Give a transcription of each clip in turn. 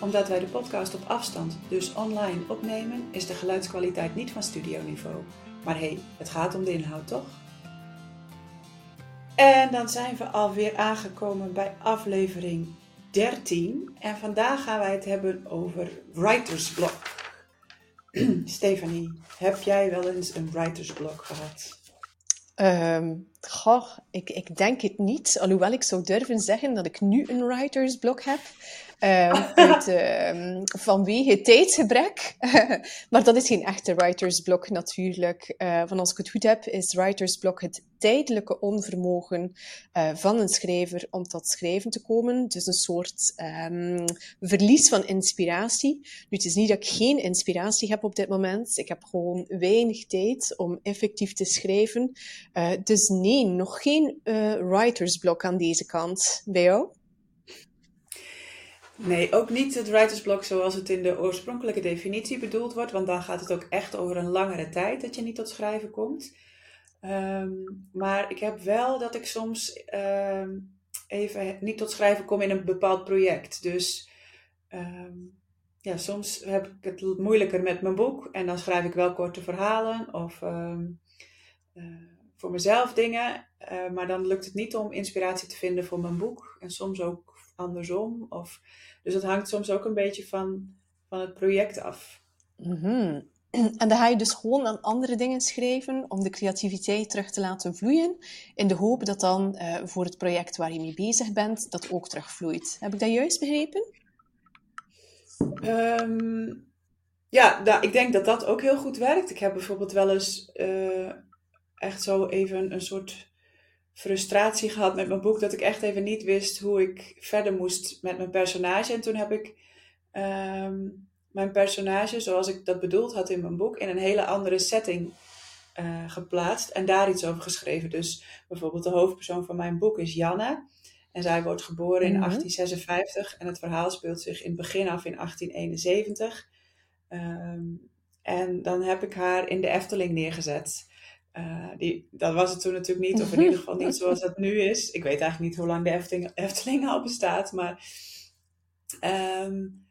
Omdat wij de podcast op afstand, dus online, opnemen, is de geluidskwaliteit niet van studioniveau. Maar hé, hey, het gaat om de inhoud, toch? En dan zijn we alweer aangekomen bij aflevering 13. En vandaag gaan wij het hebben over writersblok. Stefanie, heb jij wel eens een writersblok gehad? Um, goh, ik, ik denk het niet. Alhoewel ik zou durven zeggen dat ik nu een writersblok heb. Um, uit, um, vanwege tijdsgebrek. maar dat is geen echte writersblok natuurlijk. Uh, van als ik het goed heb, is writersblok het tijdelijke onvermogen uh, van een schrijver om tot schrijven te komen. Dus een soort um, verlies van inspiratie. Nu, het is niet dat ik geen inspiratie heb op dit moment. Ik heb gewoon weinig tijd om effectief te schrijven. Uh, dus nee, nog geen writersblok aan deze kant. Bij jou? Nee, ook niet het writersblok zoals het in de oorspronkelijke definitie bedoeld wordt, want dan gaat het ook echt over een langere tijd dat je niet tot schrijven komt. Um, maar ik heb wel dat ik soms um, even niet tot schrijven kom in een bepaald project. Dus um, ja, soms heb ik het moeilijker met mijn boek en dan schrijf ik wel korte verhalen of uh, voor mezelf dingen, uh, maar dan lukt het niet om inspiratie te vinden voor mijn boek en soms ook andersom. Of, dus dat hangt soms ook een beetje van, van het project af. Mm-hmm. En dan ga je dus gewoon aan andere dingen schrijven om de creativiteit terug te laten vloeien, in de hoop dat dan uh, voor het project waar je mee bezig bent, dat ook terugvloeit. Heb ik dat juist begrepen? Um, ja, ik denk dat dat ook heel goed werkt. Ik heb bijvoorbeeld wel eens uh, echt zo even een soort frustratie gehad met mijn boek dat ik echt even niet wist hoe ik verder moest met mijn personage. En toen heb ik um, mijn personage, zoals ik dat bedoeld had in mijn boek, in een hele andere setting uh, geplaatst en daar iets over geschreven. Dus bijvoorbeeld de hoofdpersoon van mijn boek is Janne. En zij wordt geboren in mm -hmm. 1856 en het verhaal speelt zich in het begin af in 1871. Um, en dan heb ik haar in de Efteling neergezet. Uh, die, dat was het toen natuurlijk niet, of in ieder geval niet zoals het nu is. Ik weet eigenlijk niet hoe lang de Efteling, Efteling al bestaat, maar um,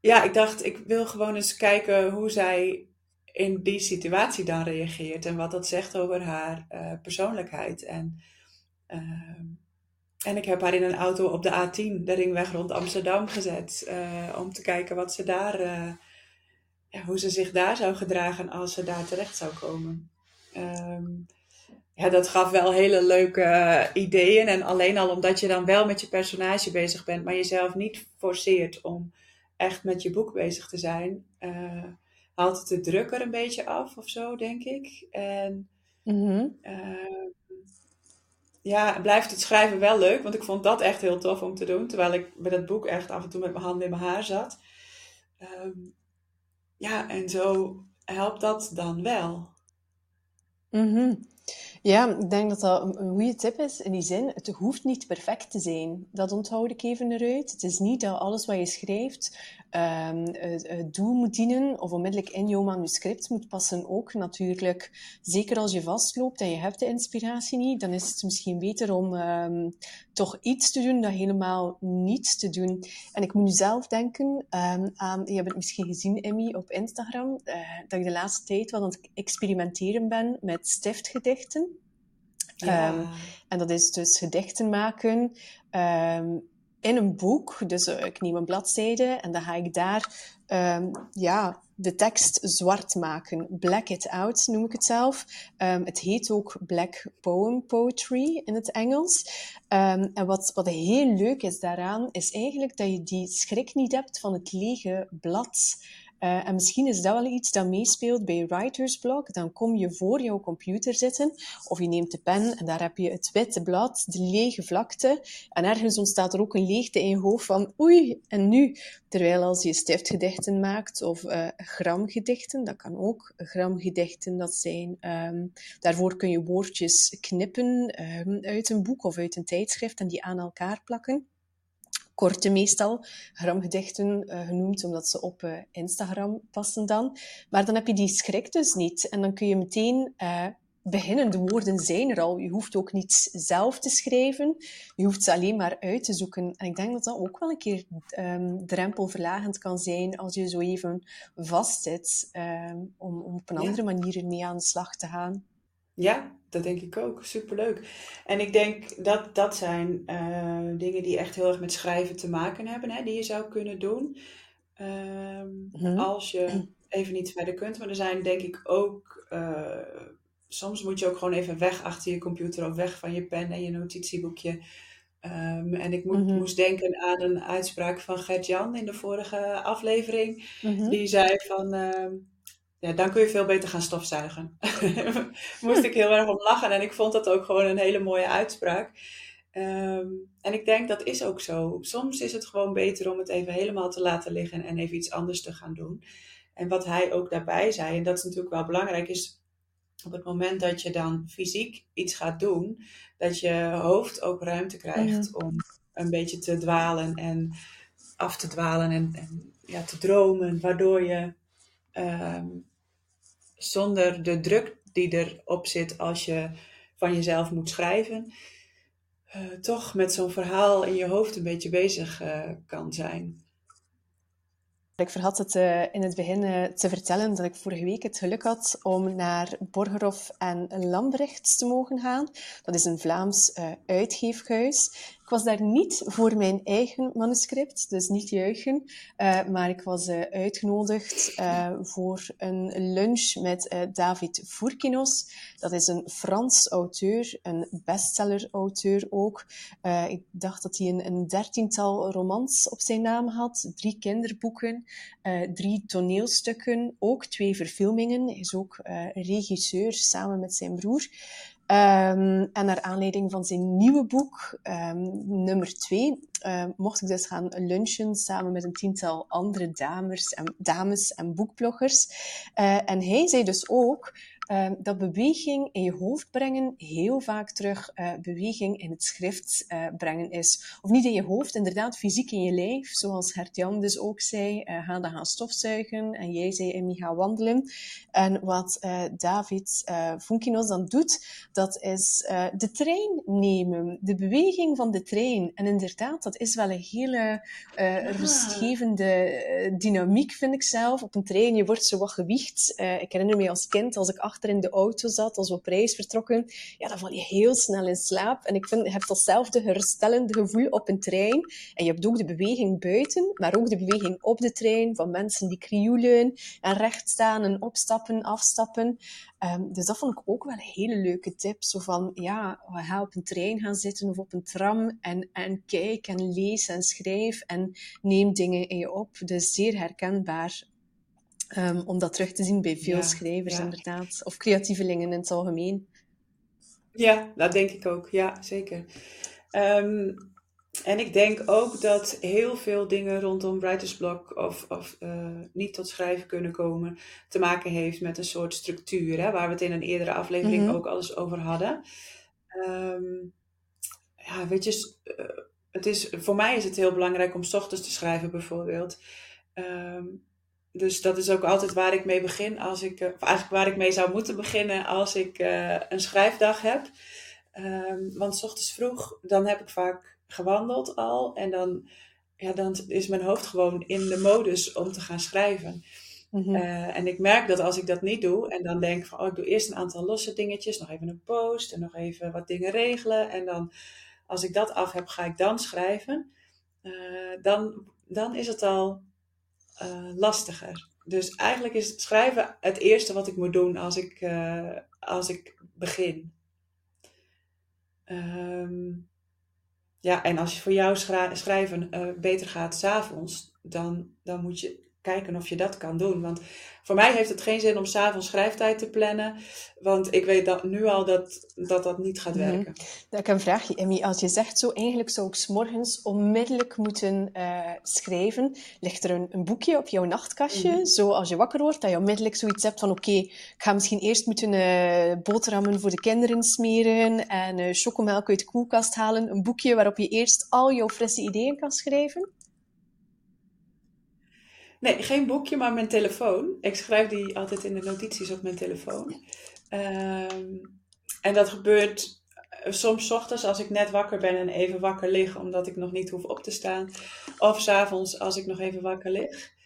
ja, ik dacht, ik wil gewoon eens kijken hoe zij in die situatie dan reageert en wat dat zegt over haar uh, persoonlijkheid. En, uh, en ik heb haar in een auto op de A10, de ringweg rond Amsterdam, gezet uh, om te kijken wat ze daar, ja, hoe ze zich daar zou gedragen als ze daar terecht zou komen. Um, ja, dat gaf wel hele leuke ideeën. En alleen al omdat je dan wel met je personage bezig bent, maar jezelf niet forceert om echt met je boek bezig te zijn, uh, haalt het de druk er een beetje af of zo, denk ik. En mm-hmm. uh, ja, blijft het schrijven wel leuk, want ik vond dat echt heel tof om te doen, terwijl ik met het boek echt af en toe met mijn handen in mijn haar zat. Um, ja, en zo helpt dat dan wel. Mm-hmm. Ja, ik denk dat dat een, een goede tip is in die zin. Het hoeft niet perfect te zijn. Dat onthoud ik even eruit. Het is niet dat alles wat je schrijft het, het, doel moet dienen of onmiddellijk in jouw manuscript moet passen ook. Natuurlijk, zeker als je vastloopt en je hebt de inspiratie niet, dan is het misschien beter om um, toch iets te doen dan helemaal niets te doen. En ik moet nu zelf denken um, aan, je hebt het misschien gezien, Emmy, op Instagram, uh, dat ik de laatste tijd wel aan het experimenteren ben met stiftgedichten. Ja. Um, en dat is dus gedichten maken um, in een boek. Dus uh, ik neem een bladzijde en dan ga ik daar um, ja, de tekst zwart maken. Black it out noem ik het zelf. Um, het heet ook Black Poem Poetry in het Engels. Um, en wat, wat heel leuk is daaraan, is eigenlijk dat je die schrik niet hebt van het lege blad. Uh, en misschien is dat wel iets dat meespeelt bij Writer's Block. Dan kom je voor jouw computer zitten, of je neemt de pen en daar heb je het witte blad, de lege vlakte. En ergens ontstaat er ook een leegte in je hoofd van oei, en nu? Terwijl als je stiftgedichten maakt of uh, gramgedichten, dat kan ook. Gramgedichten, dat zijn, um, daarvoor kun je woordjes knippen um, uit een boek of uit een tijdschrift en die aan elkaar plakken korte meestal, gramgedichten uh, genoemd, omdat ze op uh, Instagram passen dan. Maar dan heb je die schrik dus niet. En dan kun je meteen uh, beginnen. De woorden zijn er al. Je hoeft ook niet zelf te schrijven. Je hoeft ze alleen maar uit te zoeken. En ik denk dat dat ook wel een keer um, drempelverlagend kan zijn als je zo even vastzit um, om, om op een andere manier ermee aan de slag te gaan. Ja, dat denk ik ook. Superleuk. En ik denk dat dat zijn uh, dingen die echt heel erg met schrijven te maken hebben, hè, die je zou kunnen doen. Um, mm-hmm. Als je even niet verder kunt. Maar er zijn denk ik ook. Uh, soms moet je ook gewoon even weg achter je computer of weg van je pen en je notitieboekje. Um, en ik mm-hmm. moest denken aan een uitspraak van Gert-Jan in de vorige aflevering. Mm-hmm. Die zei van. Uh, ja, dan kun je veel beter gaan stofzuigen. Moest ik heel erg om lachen en ik vond dat ook gewoon een hele mooie uitspraak. Um, en ik denk dat is ook zo. Soms is het gewoon beter om het even helemaal te laten liggen en even iets anders te gaan doen. En wat hij ook daarbij zei, en dat is natuurlijk wel belangrijk, is op het moment dat je dan fysiek iets gaat doen, dat je hoofd ook ruimte krijgt om een beetje te dwalen en af te dwalen en, en ja, te dromen, waardoor je um, zonder de druk die erop zit als je van jezelf moet schrijven, uh, toch met zo'n verhaal in je hoofd een beetje bezig uh, kan zijn. Ik verhad het uh, in het begin te vertellen dat ik vorige week het geluk had om naar Borgerhof en Lambrechts te mogen gaan. Dat is een Vlaams uitgeefhuis. Ik was daar niet voor mijn eigen manuscript, dus niet juichen, uh, maar ik was uh, uitgenodigd uh, voor een lunch met David Fourkinos. Dat is een Frans auteur, een bestseller-auteur ook. ik dacht dat hij een, een, dertiental romans op zijn naam had, drie kinderboeken, drie toneelstukken, ook twee verfilmingen. Hij is ook regisseur samen met zijn broer. Um, en naar aanleiding van zijn nieuwe boek, um, nummer twee, uh, mocht ik dus gaan lunchen samen met een tiental andere dames en, dames en boekbloggers. Uh, en hij zei dus ook uh, dat beweging in je hoofd brengen heel vaak terug uh, beweging in het schrift uh, brengen is. Of niet in je hoofd, inderdaad fysiek in je lijf, zoals Gert-Jan dus ook zei, ga dan gaan stofzuigen en jij zei Emmy ga wandelen. En wat David Funkinos dan doet, dat is de trein nemen, de beweging van de trein. En inderdaad, dat is wel een hele rustgevende dynamiek, vind ik zelf. Op een trein, je wordt zo wat gewicht. ik herinner me als kind, als ik in de auto zat, als we op reis vertrokken, ja, dan val je heel snel in slaap. En ik vind, je hebt datzelfde herstellende gevoel op een trein. En je hebt ook de beweging buiten, maar ook de beweging op de trein van mensen die krioelen en recht staan en opstappen, afstappen. Um, dus dat vond ik ook wel een hele leuke tip. Zo van, ja, ga op een trein gaan zitten of op een tram en, en kijk en lees en schrijf en neem dingen in je op. Dus zeer herkenbaar. Um, om dat terug te zien bij veel schrijvers, inderdaad. Of creatievelingen in het algemeen. Ja, dat denk ik ook. Ja, zeker. Um, en ik denk ook dat heel veel dingen rondom writersblok of, of uh, niet tot schrijven kunnen komen, te maken heeft met een soort structuur, hè, waar we het in een eerdere aflevering mm -hmm. ook al eens over hadden. Um, ja, weet je, uh, het is, voor mij is het heel belangrijk om s ochtends te schrijven, bijvoorbeeld. Um, dus dat is ook altijd waar ik mee begin als ik, of eigenlijk waar ik mee zou moeten beginnen als ik uh, een schrijfdag heb. Um, want s ochtends vroeg, dan heb ik vaak gewandeld al en dan, ja, dan is mijn hoofd gewoon in de modus om te gaan schrijven. Mm-hmm. Uh, en ik merk dat als ik dat niet doe en dan denk van, oh, ik doe eerst een aantal losse dingetjes, nog even een post en nog even wat dingen regelen. En dan, als ik dat af heb, ga ik dan schrijven. Uh, dan, dan is het al uh, lastiger. Dus eigenlijk is schrijven het eerste wat ik moet doen als ik, uh, als ik begin. Um, ja, en als je voor jou schrijven uh, beter gaat s'avonds, dan, dan moet je kijken of je dat kan doen. Want voor mij heeft het geen zin om s'avonds schrijftijd te plannen. Want ik weet dat nu al dat dat, dat niet gaat mhm. werken. Ik heb een vraagje, Emmy. Als je zegt zo, eigenlijk zou ik s morgens onmiddellijk moeten uh, schrijven. Ligt er een, een, boekje op jouw nachtkastje? Mm Zo als je wakker wordt, dat je onmiddellijk zoiets hebt van oké, ik ga misschien eerst moeten uh, boterhammen voor de kinderen smeren en uh, chocomelk uit de koelkast halen. Een boekje waarop je eerst al jouw frisse ideeën kan schrijven? Nee, geen boekje, maar mijn telefoon. Ik schrijf die altijd in de notities op mijn telefoon. Ehm, en dat gebeurt eh, soms ochtends als ik net wakker ben en even wakker lig, omdat ik nog niet hoef op te staan. Of s'avonds als ik nog even wakker lig.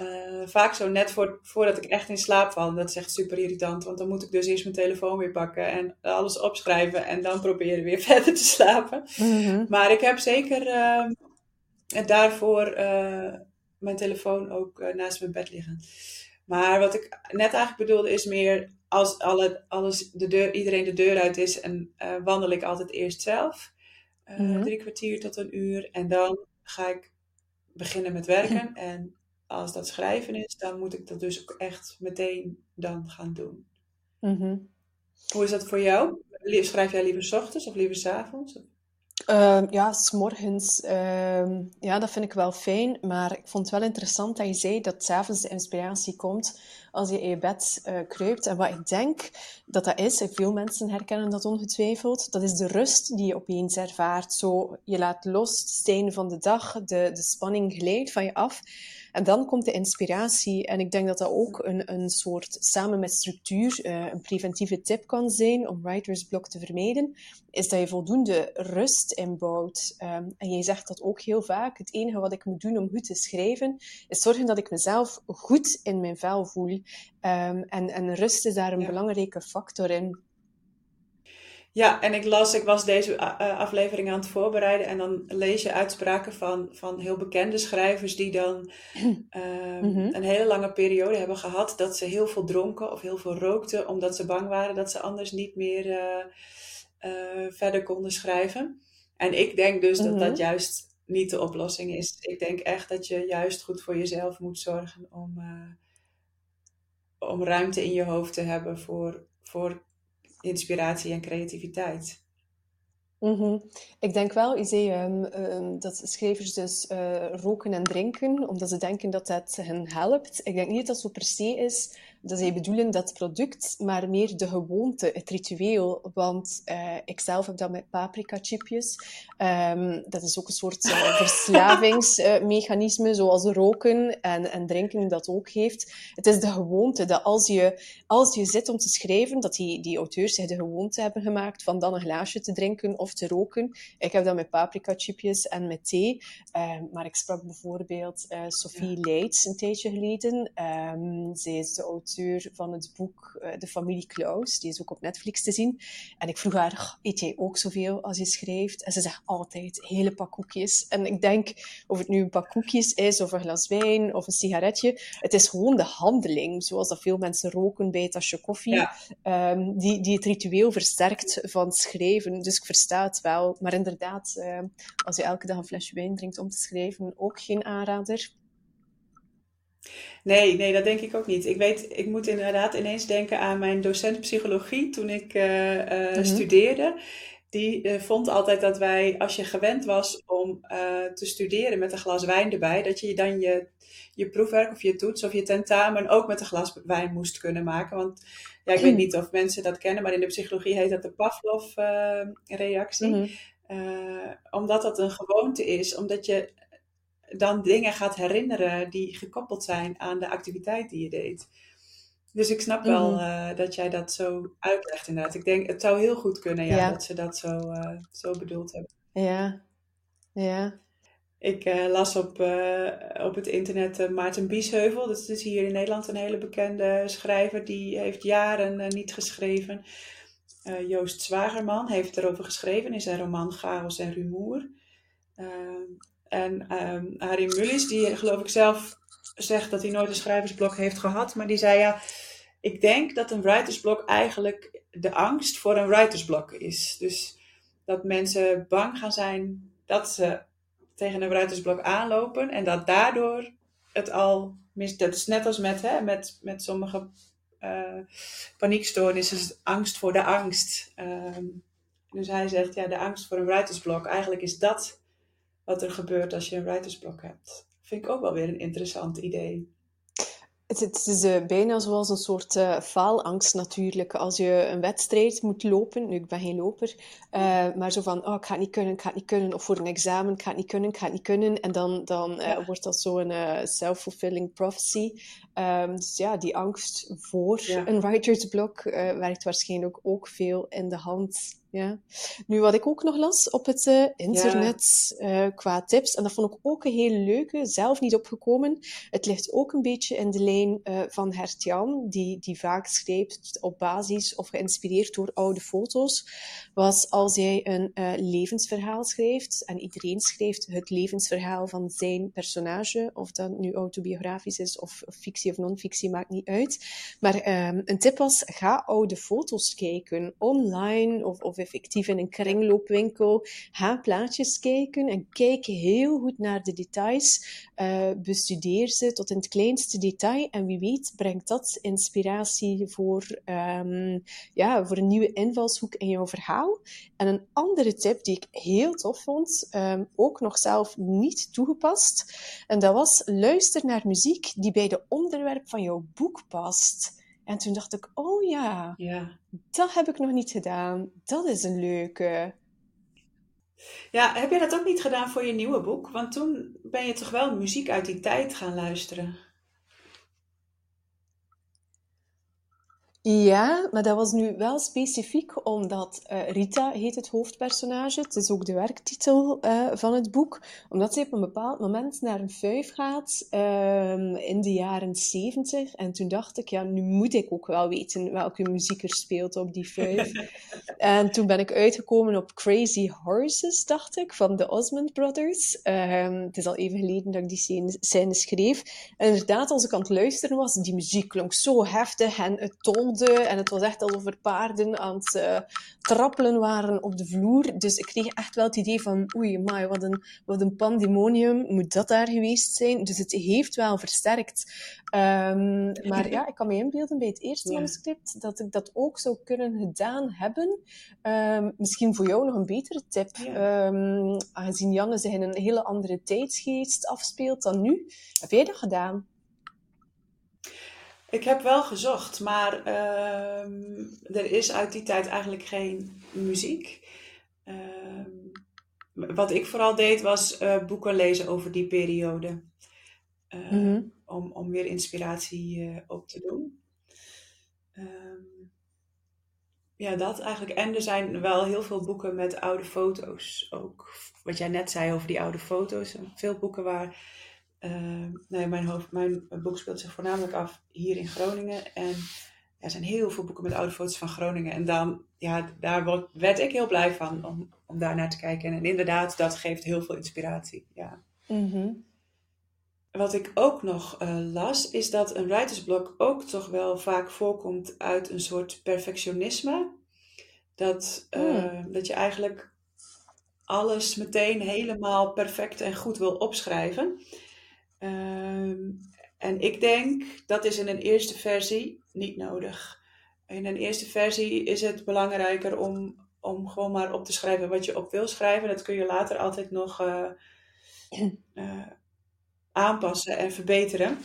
Uh, vaak zo net voor, voordat ik echt in slaap val. Dat is echt super irritant, want dan moet ik dus eerst mijn telefoon weer pakken en alles opschrijven en dan proberen weer verder te slapen. Mhm. Maar ik heb zeker uh, daarvoor uh, mijn telefoon ook uh, naast mijn bed liggen. Maar wat ik net eigenlijk bedoelde is meer als alle, alles de deur, iedereen de deur uit is en uh, wandel ik altijd eerst zelf. Uh, mm Drie kwartier tot een uur. En dan ga ik beginnen met werken. En als dat schrijven is, dan moet ik dat dus ook echt meteen dan gaan doen. Mm -hmm. Hoe is dat voor jou? Schrijf jij liever s ochtends of liever s avonds? Uh, ja, s'morgens. Uh, ja, dat vind ik wel fijn. Maar ik vond het wel interessant dat je zei dat s'avonds de inspiratie komt als je in je bed uh, kruipt. En wat ik denk dat dat is, en veel mensen herkennen dat ongetwijfeld, dat is de rust die je opeens ervaart. Zo, je laat los, einde van de dag, de, de spanning glijdt van je af. En dan komt de inspiratie. En ik denk dat dat ook een, een soort, samen met structuur, uh, een preventieve tip kan zijn om writersblok te vermijden, is dat je voldoende rust inbouwt. Um, en jij zegt dat ook heel vaak. Het enige wat ik moet doen om goed te schrijven, is zorgen dat ik mezelf goed in mijn vel voel. Um, en, en rust is daar een belangrijke factor in. Ja, en ik las, ik was deze aflevering aan het voorbereiden en dan lees je uitspraken van, van heel bekende schrijvers die dan ehm, mhm. een hele lange periode hebben gehad dat ze heel veel dronken of heel veel rookten, omdat ze bang waren dat ze anders niet meer uh, uh, verder konden schrijven. En ik denk dus dat dat mhm. juist niet de oplossing is. Ik denk echt dat je juist goed voor jezelf moet zorgen om, om ruimte in je hoofd te hebben voor, voor inspiratie en creativiteit. Mm Ik denk wel, zei um, dat schrijvers dus uh, roken en drinken, omdat ze denken dat dat hen helpt. Ik denk niet dat dat zo per se is dat zij bedoelen dat product, maar meer de gewoonte, het ritueel. Want uh, ik zelf heb dat met paprika-chipjes. Um, dat is ook een soort uh, verslavingsmechanisme, zoals roken en, en drinken dat ook heeft. Het is de gewoonte dat als je, als je zit om te schrijven, dat die, die auteurs zich de gewoonte hebben gemaakt van dan een glaasje te drinken of te roken. Ik heb dat met paprika-chipjes en met thee. Um, maar ik sprak bijvoorbeeld uh, Sophie ja. Een tijdje geleden. Um, zij is de auteur van het boek uh, De Familie Klaus. Die is ook op Netflix te zien. En ik vroeg haar, eet jij ook zoveel als je schrijft? En ze zegt altijd, hele pak koekjes. En ik denk, of het nu een pak koekjes is, of een glas wijn, of een sigaretje. Het is gewoon de handeling, zoals dat veel mensen roken bij een tasje koffie, um, die, die het ritueel versterkt van schrijven. Dus ik versta het wel. Maar inderdaad, uh, als je elke dag een flesje wijn drinkt om te schrijven, ook geen aanrader. Nee, nee, dat denk ik ook niet. Ik weet, ik moet inderdaad ineens denken aan mijn docent psychologie toen ik uh, uh, mm-hmm. studeerde. Die uh, vond altijd dat wij, als je gewend was om te studeren met een glas wijn erbij, dat je dan je, je proefwerk of je toets of je tentamen ook met een glas wijn moest kunnen maken. Want ja, ik weet niet of mensen dat kennen, maar in de psychologie heet dat de Pavlov-reactie. Mm-hmm. omdat dat een gewoonte is, omdat je dan dingen gaat herinneren die gekoppeld zijn aan de activiteit die je deed. Dus ik snap wel uh, dat jij dat zo uitlegt inderdaad. Ik denk, het zou heel goed kunnen ja, ja. dat ze dat zo, uh, zo bedoeld hebben. Ja, ja. Ik uh, las op, op het internet Maarten Biesheuvel. Dat is hier in Nederland een hele bekende schrijver. Die heeft jaren niet geschreven. Joost Zwagerman heeft erover geschreven in zijn roman Chaos en Rumoer. En um, Harry Mullis, die geloof ik zelf zegt dat hij nooit een schrijversblok heeft gehad. Maar die zei ja, ik denk dat een writersblok eigenlijk de angst voor een writersblok is. Dus dat mensen bang gaan zijn dat ze tegen een writersblok aanlopen. En dat daardoor het al dat is net als met, hè, met, met sommige uh, paniekstoornissen, is angst voor de angst. Ehm, dus hij zegt, ja, de angst voor een writersblok, eigenlijk is dat wat er gebeurt als je een writersblok hebt. Vind ik ook wel weer een interessant idee. Het, is uh, bijna zoals een soort uh, faalangst natuurlijk. Als je een wedstrijd moet lopen, nu ik ben geen loper, uh, maar zo van, oh, ik ga het niet kunnen, ik ga het niet kunnen, of voor een examen, ik ga het niet kunnen, ik ga het niet kunnen. En dan, dan ja. wordt dat zo'n self-fulfilling prophecy. Um, dus ja, die angst voor ja. een writersblok werkt waarschijnlijk ook veel in de hand ja. Nu, wat ik ook nog las op het uh, internet ja. uh, qua tips, en dat vond ik ook een hele leuke, zelf niet opgekomen. Het ligt ook een beetje in de lijn uh, van Hertjan, die, die vaak schrijft op basis of geïnspireerd door oude foto's. Was als jij een levensverhaal schrijft, en iedereen schrijft het levensverhaal van zijn personage, of dat nu autobiografisch is of, of fictie of non-fictie, maakt niet uit. Maar um, een tip was, ga oude foto's kijken, online of, of effectief in een kringloopwinkel. Ga plaatjes kijken en kijk heel goed naar de details. Uh, bestudeer ze tot in het kleinste detail. En wie weet brengt dat inspiratie voor, um, ja, voor een nieuwe invalshoek in jouw verhaal. En een andere tip die ik heel tof vond, um, ook nog zelf niet toegepast. En dat was luister naar muziek die bij de onderwerp van jouw boek past. En toen dacht ik, oh ja, ja, dat heb ik nog niet gedaan. Dat is een leuke. Ja, heb jij dat ook niet gedaan voor je nieuwe boek? Want toen ben je toch wel muziek uit die tijd gaan luisteren? Ja, maar dat was nu wel specifiek omdat uh, Rita heet het hoofdpersonage. Het is ook de werktitel uh, van het boek. Omdat ze op een bepaald moment naar een vijf gaat uh, in de jaren zeventig. En toen dacht ik, ja, nu moet ik ook wel weten welke muziek er speelt op die vijf. en toen ben ik uitgekomen op Crazy Horses, dacht ik, van de Osmond Brothers. Ehm, het is al even geleden dat ik die scène, scène schreef. En inderdaad, als ik aan het luisteren was, die muziek klonk zo heftig en het en het was echt alsof er paarden aan het uh, trappelen waren op de vloer. Dus ik kreeg echt wel het idee van, oei, maar wat een, wat een pandemonium moet dat daar geweest zijn. Dus het heeft wel versterkt. Um, maar ja, ik kan me inbeelden bij het eerste manuscript dat ik dat ook zou kunnen gedaan hebben. Um, misschien voor jou nog een betere tip. Ja. Um, aangezien Janne zich in een hele andere tijdsgeest afspeelt dan nu. Heb jij dat gedaan? Ik heb wel gezocht, maar uh, er is uit die tijd eigenlijk geen muziek. Uh, wat ik vooral deed was uh, boeken lezen over die periode. Uh, mm-hmm. om, om weer inspiratie eh, op te doen. Ehm, ja, dat eigenlijk. En er zijn wel heel veel boeken met oude foto's. Ook wat jij net zei over die oude foto's. Veel boeken waar uh, nee, mijn, hoofd, mijn boek speelt zich voornamelijk af hier in Groningen. En er zijn heel veel boeken met oude foto's van Groningen. En dan, ja, daar werd ik heel blij van om, om daar naar te kijken. En inderdaad, dat geeft heel veel inspiratie. Ja. Mm-hmm. Wat ik ook nog uh, las, is dat een writersblok ook toch wel vaak voorkomt uit een soort perfectionisme. Dat, uh, dat je eigenlijk alles meteen helemaal perfect en goed wil opschrijven. Ehm, en ik denk dat is in een eerste versie niet nodig. In een eerste versie is het belangrijker om, om gewoon maar op te schrijven wat je op wil schrijven. Dat kun je later altijd nog uh, uh, aanpassen en verbeteren.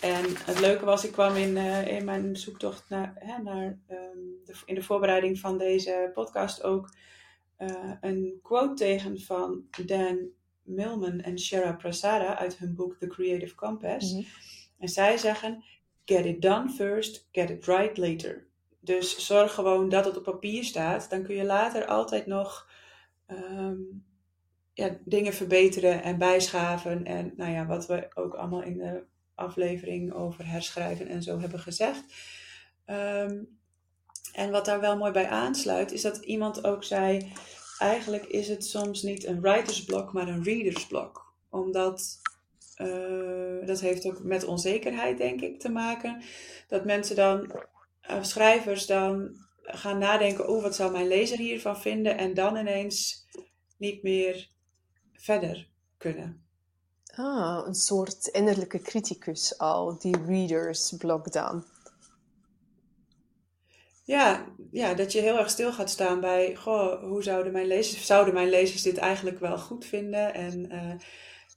En het leuke was, ik kwam in, uh, in mijn zoektocht naar, hè, naar um, de, in de voorbereiding van deze podcast ook een quote tegen van Dan Milman en Shara Prasada uit hun boek The Creative Compass. Mhm. En zij zeggen: Get it done first, get it right later. Dus zorg gewoon dat het op papier staat. Dan kun je later altijd nog um, ja, dingen verbeteren en bijschaven. En nou ja, wat we ook allemaal in de aflevering over herschrijven en zo hebben gezegd. Um, en wat daar wel mooi bij aansluit, is dat iemand ook zei: eigenlijk is het soms niet een writersblok, maar een readersblok. Omdat uh, dat heeft ook met onzekerheid, denk ik, te maken. Dat mensen dan, uh, schrijvers dan gaan nadenken: oh, wat zou mijn lezer hiervan vinden? En dan ineens niet meer verder kunnen. Ah, een soort innerlijke criticus al, die readers blok dan. Ja, ja, dat je heel erg stil gaat staan bij, goh, hoe zouden mijn lezers, zouden mijn lezers dit eigenlijk wel goed vinden? En uh,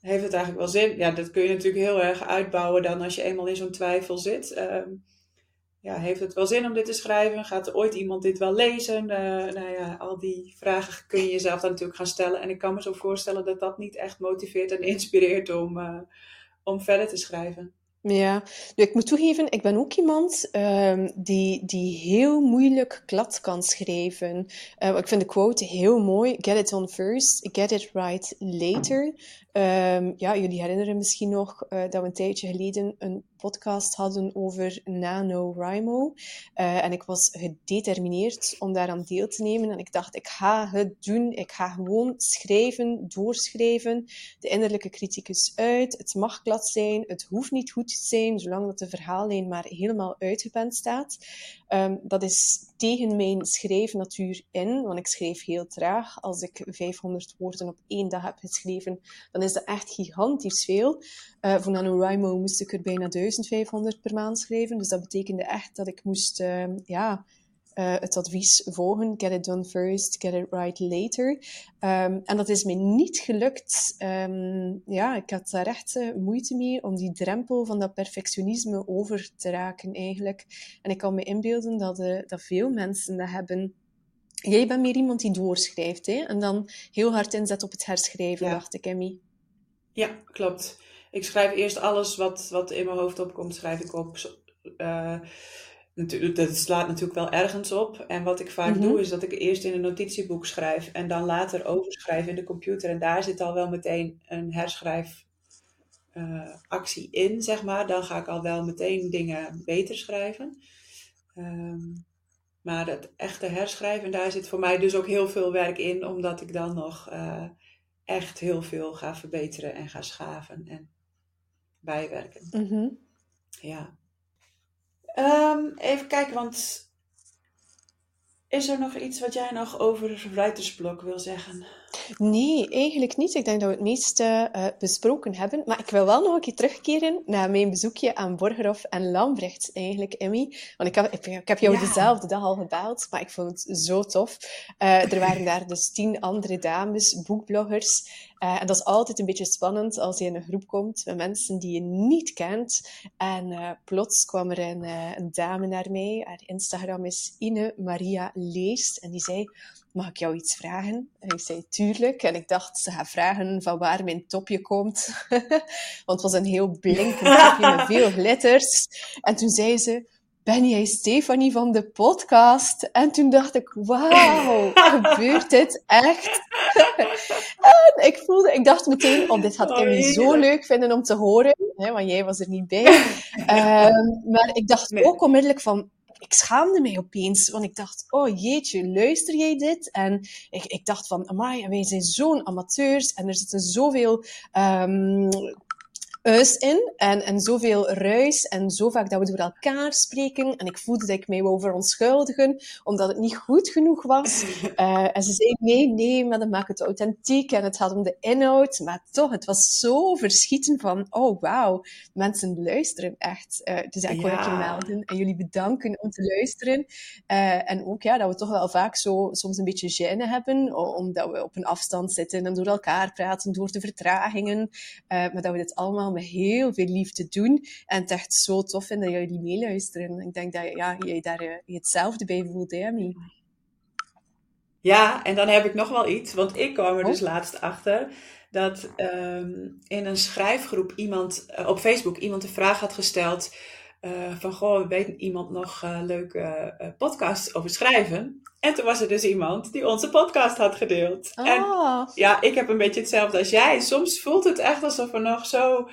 heeft het eigenlijk wel zin? Ja, dat kun je natuurlijk heel erg uitbouwen dan als je eenmaal in zo'n twijfel zit. Uh, ja, heeft het wel zin om dit te schrijven? Gaat er ooit iemand dit wel lezen? Uh, nou ja, al die vragen kun je jezelf dan natuurlijk gaan stellen. En ik kan me zo voorstellen dat dat niet echt motiveert en inspireert om, uh, om verder te schrijven. Ja, nu, ik moet toegeven, ik ben ook iemand um, die, die heel moeilijk klad kan schrijven. Uh, ik vind de quote heel mooi. Get it on first, get it right later. Um, ja, jullie herinneren misschien nog uh, dat we een tijdje geleden een podcast hadden over NaNoWriMo. Uh, en ik was gedetermineerd om daaraan deel te nemen. En ik dacht, ik ga het doen. Ik ga gewoon schrijven, doorschrijven. De innerlijke criticus uit. Het mag glad zijn. Het hoeft niet goed te zijn, zolang dat de verhaallijn maar helemaal uitgepend staat. Um, dat is tegen mijn schrijfnatuur in, want ik schrijf heel traag. Als ik 500 woorden op één dag heb geschreven, dan is dat echt gigantisch veel. Uh, voor NaNoWriMo moest ik er bijna 1500 per maand schrijven, dus dat betekende echt dat ik moest, uh, ja, uh, het advies volgen. Get it done first, get it right later. Um, en dat is mij niet gelukt. Um, ja, ik had daar echt uh, moeite mee om die drempel van dat perfectionisme over te raken eigenlijk. En ik kan me inbeelden dat, uh, dat veel mensen dat hebben. Jij bent meer iemand die doorschrijft, hè? En dan heel hard inzet op het herschrijven, ja. dacht ik, Emmy. Ja, klopt. Ik schrijf eerst alles wat, wat in mijn hoofd opkomt, schrijf ik op dat slaat natuurlijk wel ergens op. En wat ik vaak mm -hmm. doe, is dat ik eerst in een notitieboek schrijf en dan later overschrijf in de computer. En daar zit al wel meteen een herschrijfactie uh, in, zeg maar. Dan ga ik al wel meteen dingen beter schrijven. Um, maar het echte herschrijven, daar zit voor mij dus ook heel veel werk in, omdat ik dan nog uh, echt heel veel ga verbeteren en ga schaven en bijwerken. Mm -hmm. Ja. Um, even kijken, want is er nog iets wat jij nog over writersblok wil zeggen? Nee, eigenlijk niet. Ik denk dat we het meeste uh, besproken hebben. Maar ik wil wel nog een keer terugkeren naar mijn bezoekje aan Borgerhof en Lambrecht, eigenlijk, Emmy. Want ik heb, ik, ik heb jou ja. dezelfde dag al gebeld, maar ik vond het zo tof. Uh, er waren daar dus tien andere dames, boekbloggers. Uh, en dat is altijd een beetje spannend als je in een groep komt met mensen die je niet kent. En plots kwam er een, een dame naar mij. Haar Instagram is Ine Maria Leest. En die zei mag ik jou iets vragen? En ik zei, tuurlijk. En ik dacht, ze gaat vragen van waar mijn topje komt. Want het was een heel blinkend topje met veel glitters. En toen zei ze, ben jij Stefanie van de podcast? En toen dacht ik, wauw, gebeurt dit echt? en ik voelde, ik dacht meteen, oh, dit had Emmy oh, zo leuk vinden om te horen. Hè, want jij was er niet bij. um, maar ik dacht nee. ook onmiddellijk van, ik schaamde mij opeens, want ik dacht, oh jeetje, luister jij dit? En ik, ik dacht van, amai, wij zijn zo'n amateurs en er zitten zoveel um, us in en, en zoveel ruis en zo vaak dat we door elkaar spreken. En ik voelde dat ik mij wou verontschuldigen, omdat het niet goed genoeg was. Uh, en ze zei, nee, nee, maar dat maakt het authentiek en het gaat om de inhoud. Maar toch, het was zo verschieten van, oh wauw, mensen luisteren echt. Uh, dus ik wil je melden en jullie bedanken om te luisteren. Uh, en ook ja, dat we toch wel vaak zo soms een beetje gêne hebben, omdat we op een afstand zitten en door elkaar praten, door de vertragingen. maar dat we dit allemaal met heel veel liefde doen. En het echt zo tof vinden dat jullie meeluisteren. Ik denk dat ja, jij daar uh, hetzelfde bij voelt, hè, Amy? Ja, en dan heb ik nog wel iets. Want ik kwam er oh. dus laatst achter dat um, in een schrijfgroep iemand uh, op Facebook iemand de vraag had gesteld. Uh, van goh, weet iemand nog uh, leuke uh, podcasts over schrijven? En toen was er dus iemand die onze podcast had gedeeld. Oh. En ja, ik heb een beetje hetzelfde als jij. Soms voelt het echt alsof we nog zo,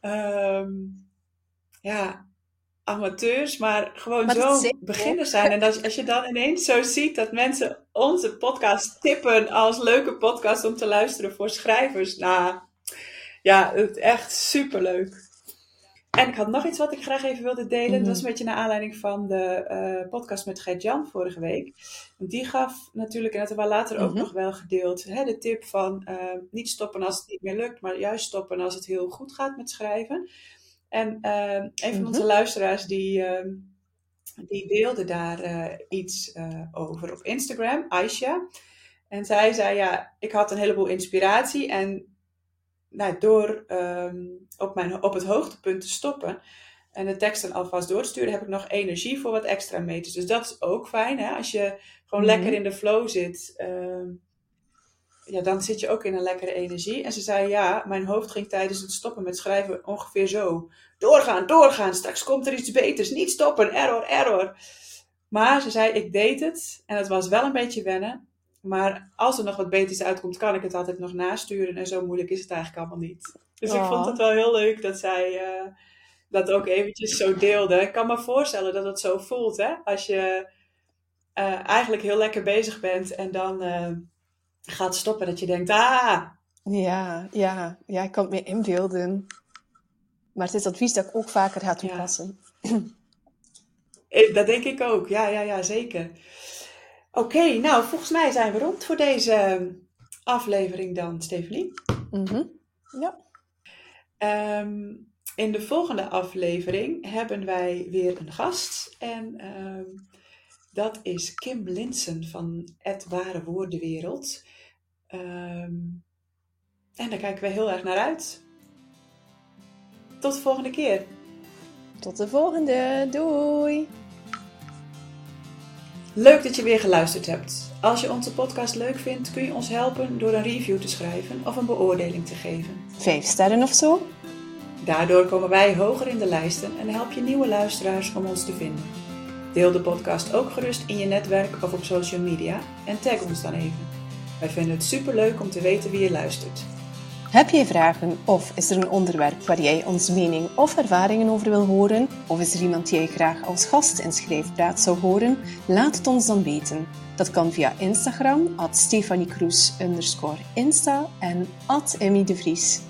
um, ja, amateurs, maar gewoon maar zo beginners zijn. En dat, als je dan ineens zo ziet dat mensen onze podcast tippen als leuke podcast om te luisteren voor schrijvers. Nou, ja, het echt superleuk. En ik had nog iets wat ik graag even wilde delen. Dat was Mhm. een beetje naar aanleiding van de eh, podcast met Gert-Jan vorige week. Die gaf natuurlijk, en dat hebben we later ook Mhm. nog wel gedeeld, hè, de tip van eh, niet stoppen als het niet meer lukt, maar juist stoppen als het heel goed gaat met schrijven. En eh, een van Mhm. onze luisteraars die, die deelde daar iets over op Instagram, Aisha. En zij zei, ja, ik had een heleboel inspiratie en nou, door ehm, op, mijn, op het hoogtepunt te stoppen en de teksten alvast door te sturen, heb ik nog energie voor wat extra meters. Dus dat is ook fijn, hè? Als je gewoon Mhm. lekker in de flow zit, ehm, ja, dan zit je ook in een lekkere energie. En ze zei, ja, mijn hoofd ging tijdens het stoppen met schrijven ongeveer zo. Doorgaan, doorgaan, straks komt er iets beters. Niet stoppen, error, error. Maar ze zei, ik deed het en het was wel een beetje wennen. Maar als er nog wat beters uitkomt, kan ik het altijd nog nasturen. En zo moeilijk is het eigenlijk allemaal niet. Dus ik Oh. vond het wel heel leuk dat zij eh, dat ook eventjes zo deelde. Ik kan me voorstellen dat het zo voelt, hè? Als je eh, eigenlijk heel lekker bezig bent en dan eh, gaat stoppen. Dat je denkt, ah, Ja, ja, ja, ik kan het me inbeelden. Maar het is advies dat ik ook vaker ga toepassen. eh, dat denk ik ook. Ja, ja, ja, zeker. Oké, nou, volgens mij zijn we rond voor deze eh, aflevering dan, Stephanie. Mhm. Ja. Ehm, in de volgende aflevering hebben wij weer een gast. En ehm, dat is Kim Linsen van Het Ware Woordenwereld. Ehm, en daar kijken we heel erg naar uit. Tot de volgende keer. Tot de volgende. Doei. Leuk dat je weer geluisterd hebt. Als je onze podcast leuk vindt, kun je ons helpen door een review te schrijven of een beoordeling te geven. Vijf sterren of zo? Daardoor komen wij hoger in de lijsten en help je nieuwe luisteraars om ons te vinden. Deel de podcast ook gerust in je netwerk of op social media en tag ons dan even. Wij vinden het superleuk om te weten wie je luistert. Heb jij vragen of is er een onderwerp waar jij onze mening of ervaringen over wil horen? Of is er iemand die jij graag als gast in Schrijfpraat zou horen? Laat het ons dan weten. Dat kan via Instagram, at Stefanie Insta en at Emmy de Vries.